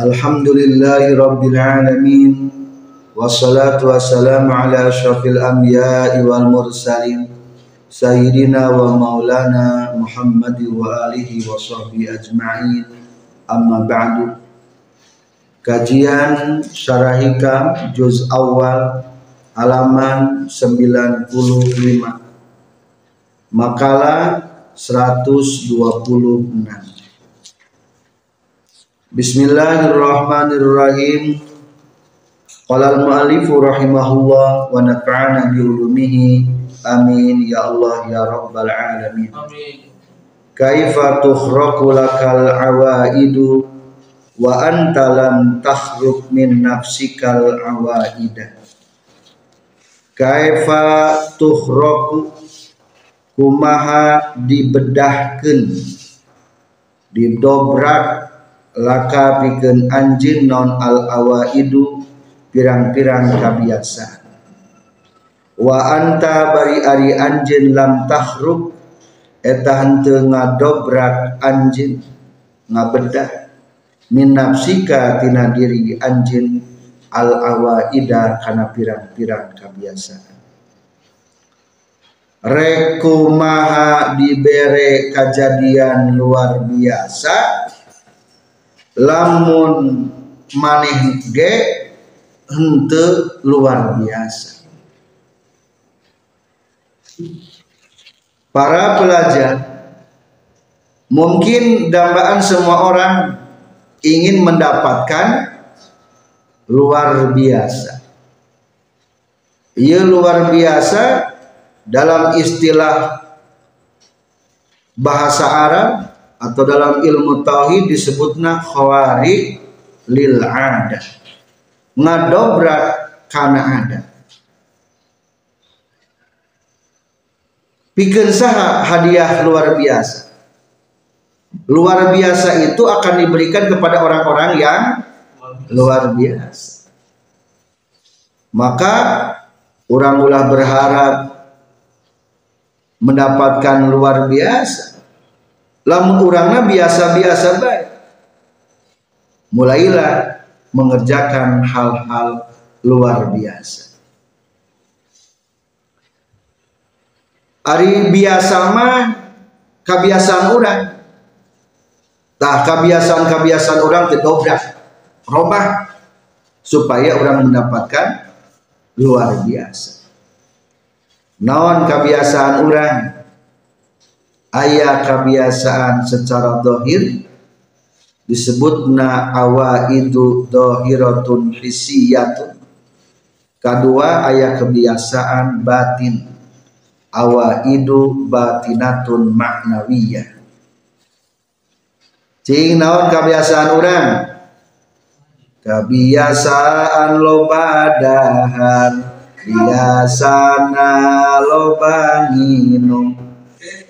Alhamdulillahi rabbil alamin. Wassalatu wassalamu ala asyrafil anbiya'i wal mursalin. Sayyidina wa maulana Muhammad wa alihi wa sahbihi ajma'in. Amma ba'du. Kajian syarah hikam juz awal halaman 95 Makalah 126 Bismillahirrahmanirrahim. Qala al-mu'allifu rahimahullah wa nafa'ana bi ulumihi. Amin. Ya Allah ya rabbal alamin. Amin. Kaifa tukhraqu lakal awaidu wa anta lam takhruq min nafsikal awaida. Kaifa tukhraqu kumaha dibedahkan didobrak laka pikeun anjin non al awaidu pirang-pirang kabiasa wa anta bari ari anjin lam tahruk eta henteu ngadobrak anjin ngabedah. Min nafsika tina diri anjin al awaida kana pirang-pirang kabiasaan. Rekumaha dibere kejadian luar biasa lamun maneh ge hente luar biasa. Para pelajar mungkin dambaan semua orang ingin mendapatkan luar biasa. Ia luar biasa dalam istilah bahasa Arab atau dalam ilmu tauhid disebutnya khawari lil ada. Ngadobrak karena ada. Pikir saha hadiah luar biasa. Luar biasa itu akan diberikan kepada orang-orang yang luar biasa. Maka orang ulah berharap mendapatkan luar biasa lamun urangnya biasa-biasa baik. Mulailah mengerjakan hal-hal luar biasa. Hari biasa mah kebiasaan orang. Nah, kebiasaan-kebiasaan orang terdobrak, robah supaya orang mendapatkan luar biasa. Naon kebiasaan orang ayah kebiasaan secara dohir? Disebutna awa itu dohiratun hisiyatun kedua ayah kebiasaan batin. Awa itu batinatun maknawiyah. Cing naon kebiasaan orang kebiasaan lo badahan biasana loba nginum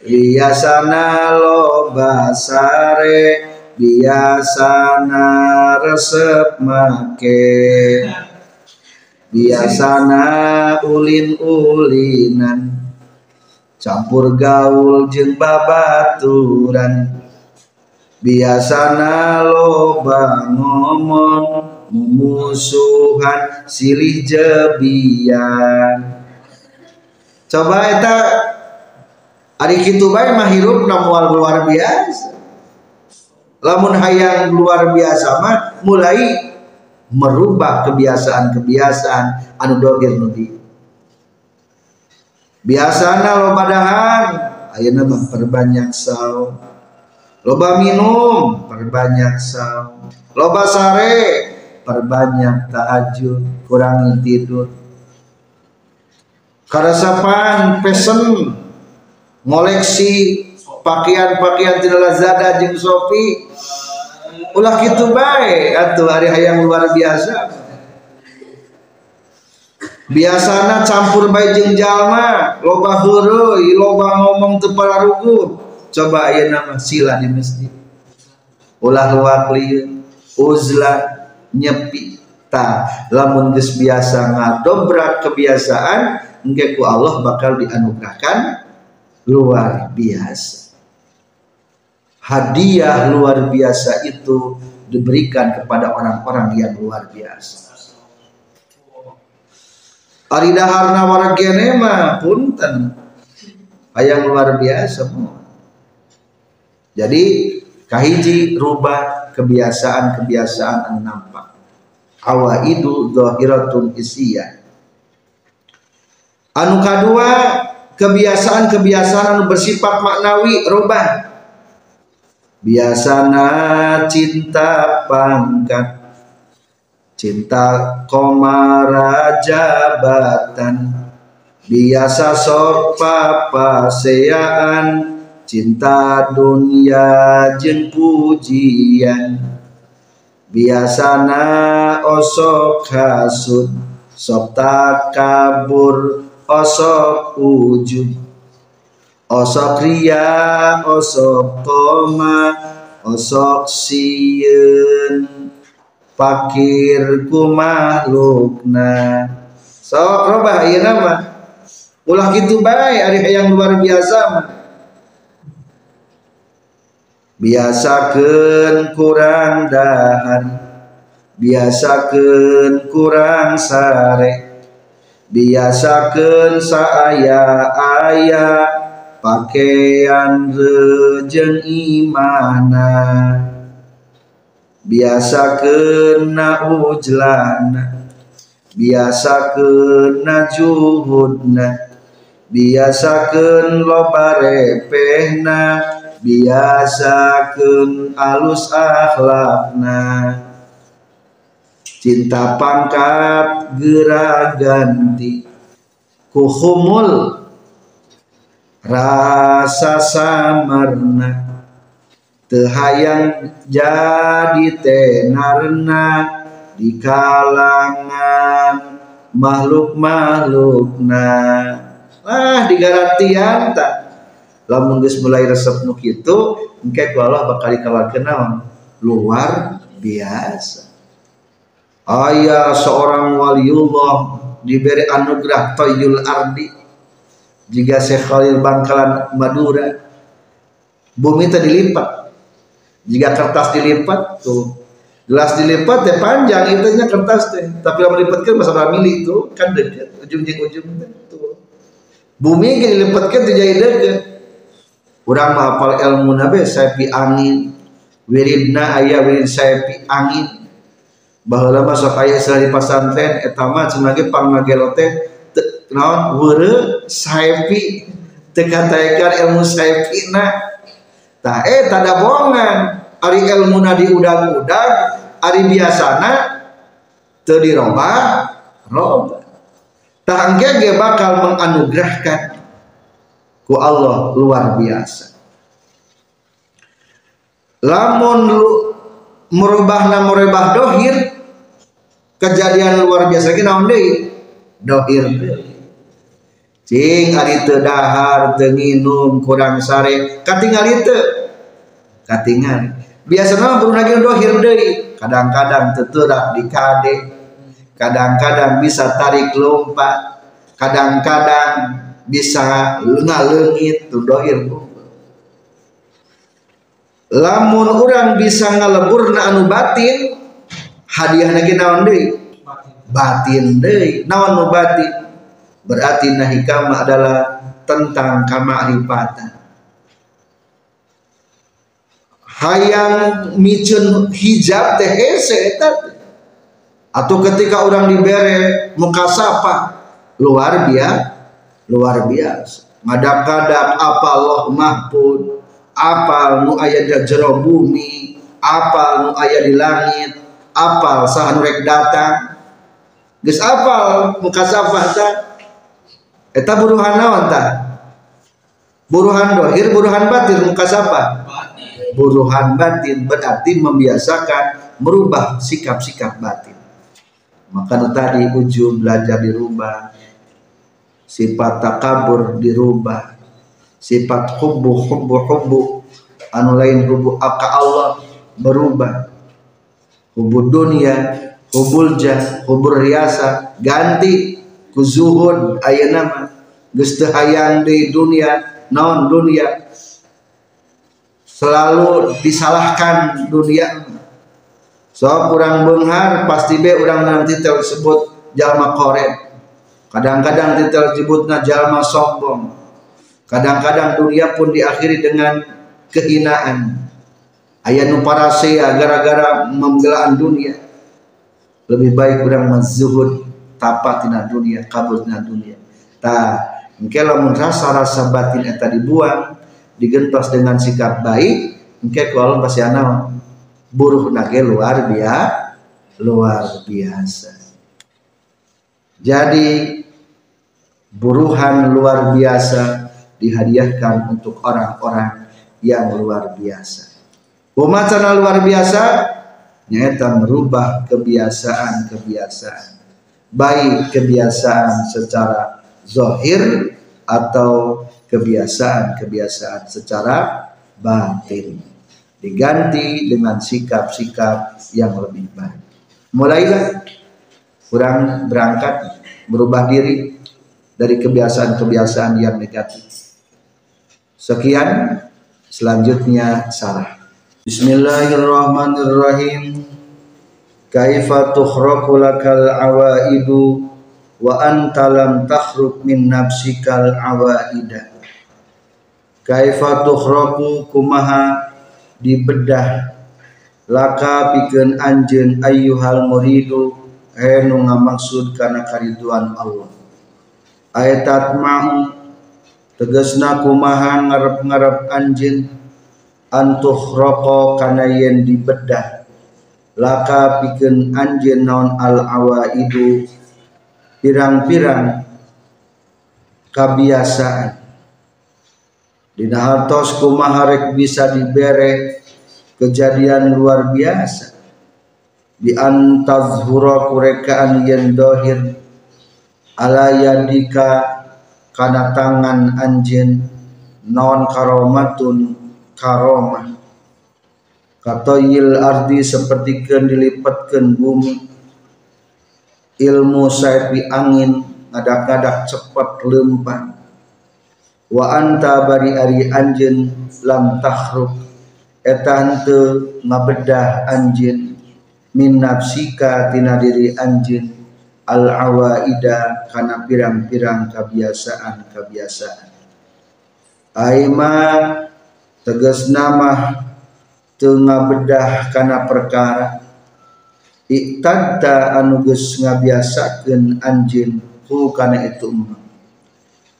biasana loba sare biasana resep make. Biasana ulin-ulinan campur gaul jeung babaturan. Biasana loba ngomong musuhan silih jebian. Coba eta ari kitu bae mah hirup luar biasa. Lamun hayang luar biasa mah mulai merubah kebiasaan-kebiasaan anu dogir nudi biasana lo padahan ayeuna mah perbanyak saum. Loba minum perbanyak saum. Loba sare perbanyak tahajud kurangi tidur. Karasapan pesen ngoleksi pakaian-pakaian tidak lazada jeung sopi ulah gitu baik atuh hari hayang luar biasa. Biasana campur baik jeung jalma. Loba heureuy loba ngomong teu pararugu coba aya nama sila di masjid. Ulah luar lieu uzla nyepi ta. Lamun biasa ngadobrak kebiasaan engke ku Allah bakal dianugerahkan luar biasa. Hadiah luar biasa itu diberikan kepada orang-orang yang luar biasa. Ari daharna wargene mah punten hayang luar biasa jadi kahiji rubah kebiasaan-kebiasaan anu nampak. Awaidu zahiratun isiyah. Anu kadua kebiasaan-kebiasaan anu bersifat maknawi rubah. Biasana cinta pangkat. Cinta komara jabatan biasa sok papaseaan cinta dunia jeng pujian. Biasana osok hasud sok kabur osok ujud osok ria osok toma osok sieun pakir ku makhlukna. Sok robah ieu nama ulah gitu baik ari yang luar biasa mah biasakeun kurang dahar biasakeun kurang sare biasakeun saaya aya pakaian rejeng imana. Biasa kena ujlana biasa kena juhudna biasa ken loba repehna biasa ken alus akhlakna cinta pangkat gerak ganti kuhumul. Rasa samarna. Tehayang jadi tenarna. Di kalangan makhluk-makhlukna. Ah digarantian tak lamun geus mulai resep nu kitu engke ku bakal dikalakeun luar biasa ayah seorang waliullah diberi anugerah toyul ardi. Jika Syekh Khalil Bangkalan Madura bumi itu dilipat. Jika kertas dilipat tuh. Gelas dilipat ya panjang itunya kertas teh. Tapi kalau melipatkan masalah milik itu kan dekat ujung jeng ujung tuh. Bumi yang dilipatkan itu jadi dekat orang menghafal ilmu nabi saya pi angin. Wiridna ayah wirid saya pi angin bahwa masuk ayah selain pasantren etama sebagai pangmagelote naon? Wure saipi tekatakan ilmu saipina tak eh tada bohongan. Ari ilmu na diudag-udag ari biasana teu dirobah robah tak ge bakal menganugerahkan ku Allah luar biasa. Lamun merubah na merubah dohir kejadian luar biasa kita naon deui? Dohir. Cing ari teu dahar teu nginum kurang sare. Katingal itu katingal. Biasanya baru lagi dohir deui? Kadang-kadang teturak di kade. Kadang-kadang bisa tarik lompat. Kadang-kadang bisa ngalengit tu dohir. Lamun orang bisa ngalebur na anu batin hadiah lagi naon deui? Batin deui. Naon nu batin? Berarti nahikama adalah tentang kamaripatan. Hayang micun hijab teh atau ketika orang dibere muka sapa luar biasa luar biasa. Ngadak-ngadak apa Allah mahpun apa nu aya di jero bumi apa nu aya di langit apa sahan rek datang geus apal muka sapa eta buruhan naon tah buruhan dohir buruhan batin muka siapa buruhan batin berarti membiasakan merubah sikap-sikap batin. Maka tadi ujung belajar dirubah sifat takabur dirubah sifat hubbu hubbu hubbu anu lain hubbu aka Allah berubah hubbu dunia hubul jah hubur riasa ganti ku zuhud aya nama geus hayang di dunia naon dunia. Selalu disalahkan dunia. So kurang benghar pasti be orang nanti tersebut jalma korek kadang-kadang titel sebutna jalma sombong. Kadang-kadang dunia pun diakhiri dengan kehinaan ayat nu parasea gara-gara memgelaan dunia. Lebih baik orang menzuhud tapat tina dunia kabur tina dunia. Ta engke lamun rasa-rasa batin eta dibuang digentos dengan sikap baik engke kalau pasti ana buruh nage luar biasa luar biasa. Jadi buruhan luar biasa dihadiahkan untuk orang-orang yang luar biasa. Umat luar biasa nyata merubah kebiasaan-kebiasaan baik kebiasaan secara zohir atau kebiasaan-kebiasaan secara batin. Diganti dengan sikap-sikap yang lebih baik. Mulailah kurang berangkat berubah diri dari kebiasaan-kebiasaan yang negatif. Sekian selanjutnya sarah Bismillahirrahmanirrahim. Kaifa tukhraqu lakal awaidu wa anta lam takhruq min nafsikal awaida. Kaifa tukhraqu kumaha dibedah laka pikeun anjeun ayyuhal muridu. Henu ngamaksud kana kariduan Allah. Ayatat mau tegasna kumaha ngarep-ngarep anjeun antuh roko kana yen dibedah. Laka pikeun anjeun naon al awaidu. Pirang-pirang kebiasaan dina hartos kumaha rek bisa dibere kejadian luar biasa. Di antazhura kurekaan yen dohir. Ala yadika kana tangan anjeun non karomatun karomah. Katoyil ardi seperti dilipatkan bumi. Ilmu di angin ngadak-ngadak cepat lempang wa anta bari ari anjen lam tahruk. Eta henteu ngabedah min nafsika tina diri anjen al awaida kana pirang-pirang kebiasaan-kebiasaan aima tegas nama tengah bedah karena perkara. Iktadta anu geus ngabiasakeun anjeun ku kana itu umma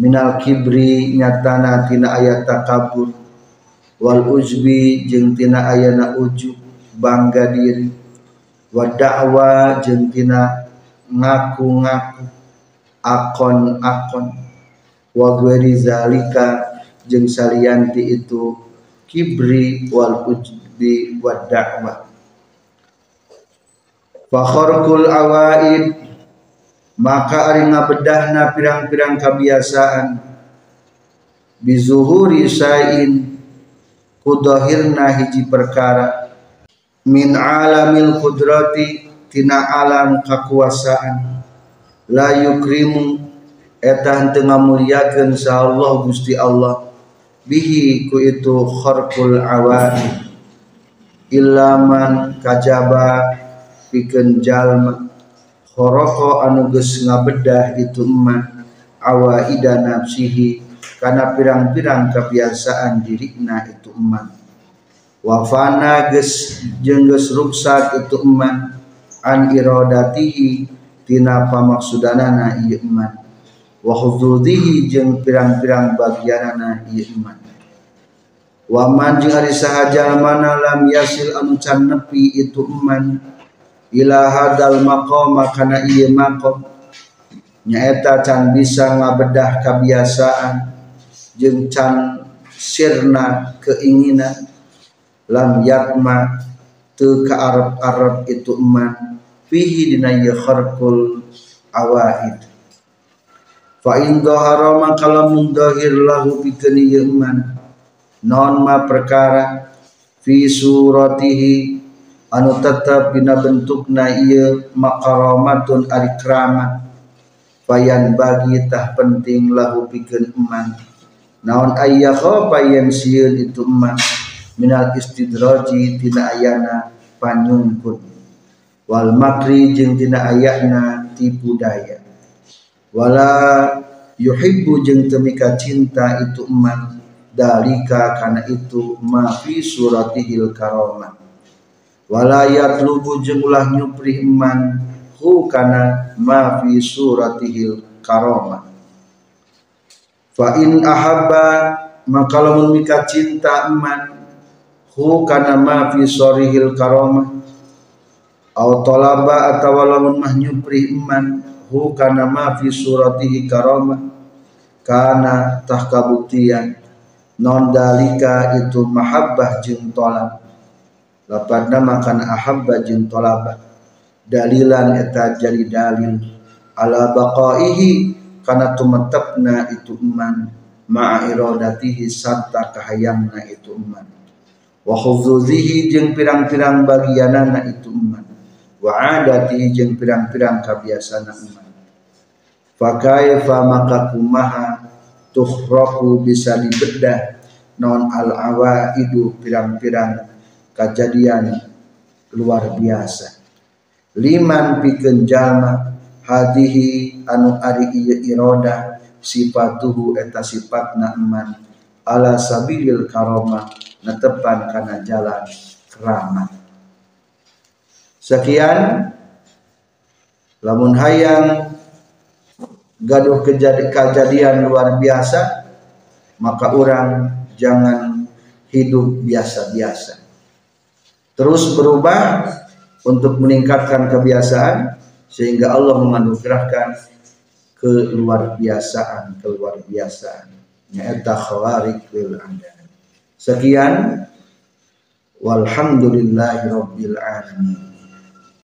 minal kibri nyatana tina ayat takabur. Wal ujbi jeung tina ayana ujub bangga diri. Wa jeung tina ngaku-ngaku akon-akon. Wa zalika jeung salianti itu kibri wal ujbi di wa da'wah. Fa kharqul awaid maka ari ngabedahna pirang-pirang kebiasaan. Bizuhuri sain kudahirna hiji perkara. Min alamil kudrati tina alam kekuasaan. La yukrimu eta henteu ngamuliakeun sa Allah Gusti Allah bihi ku itu kharqul awaid ilaman kajaba pikeun jalma khoroqo anu geus ngabedah itu eman awaida nafsihi. Kana pirang-pirang kebiasaan dirina itu eman wafana geus jeung geus ruksak itu eman an iradatihi tina pamaksudanana ieu eman wa hududihi jeung pirang-pirang bagianana ieu eman Waman jeung ari sahaja mana lam yasil anu can nepi itu eman. Ila hadal maqam kana ieu maqam. Nyaeta can bisa ngabedah kebiasaan jeung can sirna keinginan. Lam yatma teu ka arab-arab itu eman. Fihi dina ye kharqul awaid. Fa in dhahara maka lamun dhahir lahu pikeun ye eman non ma perkara fi suratihi anu tetap dina bentukna ieu makaramatun ari keramat payan bagi tah penting lahu pikeun eman. Naon ayyakha payan sieun itu eman minal istidraji tina ayana panyungkut wal makri jeung tina ayana tipu daya. Wala yuhibbu jeung temika cinta itu eman dalika kana itu ma fi suratihil karamah wala yatlubu jeung ulah nyupri eman hu kana ma fi suratihil karamah fa in ahabba maka lamun mika cinta eman hu kana ma fi sorihil karomah au talaba atawa lamun mah nyupri iman hu kana ma fi suratihi karomah kana tah kabuktian non dalika itu mahabbah jeung tolab lapadna makan ahabba jeung tolaba dalilan eta jadi dalil. Ala baqaihi kana tumetepna itu iman. Ma'a iradatihi sarta kahayangna itu iman. Wa khuzuzihi jeung pirang-pirang bagianana itu umat wa adati jeung pirang-pirang kabiasana umat fa kaifa maka kumaha tuhraku bisa dibedah. Non al awaidu pirang-pirang kejadian luar biasa. Liman pikeun jalma hadihi anu ari ieu iroda sifatuhu eta sifatna eman. Ala sabilil karomah netepan karena jalan keramat. Sekian lamun hayang gaduh kejadian luar biasa maka orang jangan hidup biasa-biasa. Terus berubah untuk meningkatkan kebiasaan sehingga Allah menganugerahkan keluar biasaan keluar biasaan. Nyata khawarikul anda. Sekian. Walhamdulillahi rabbil alamin.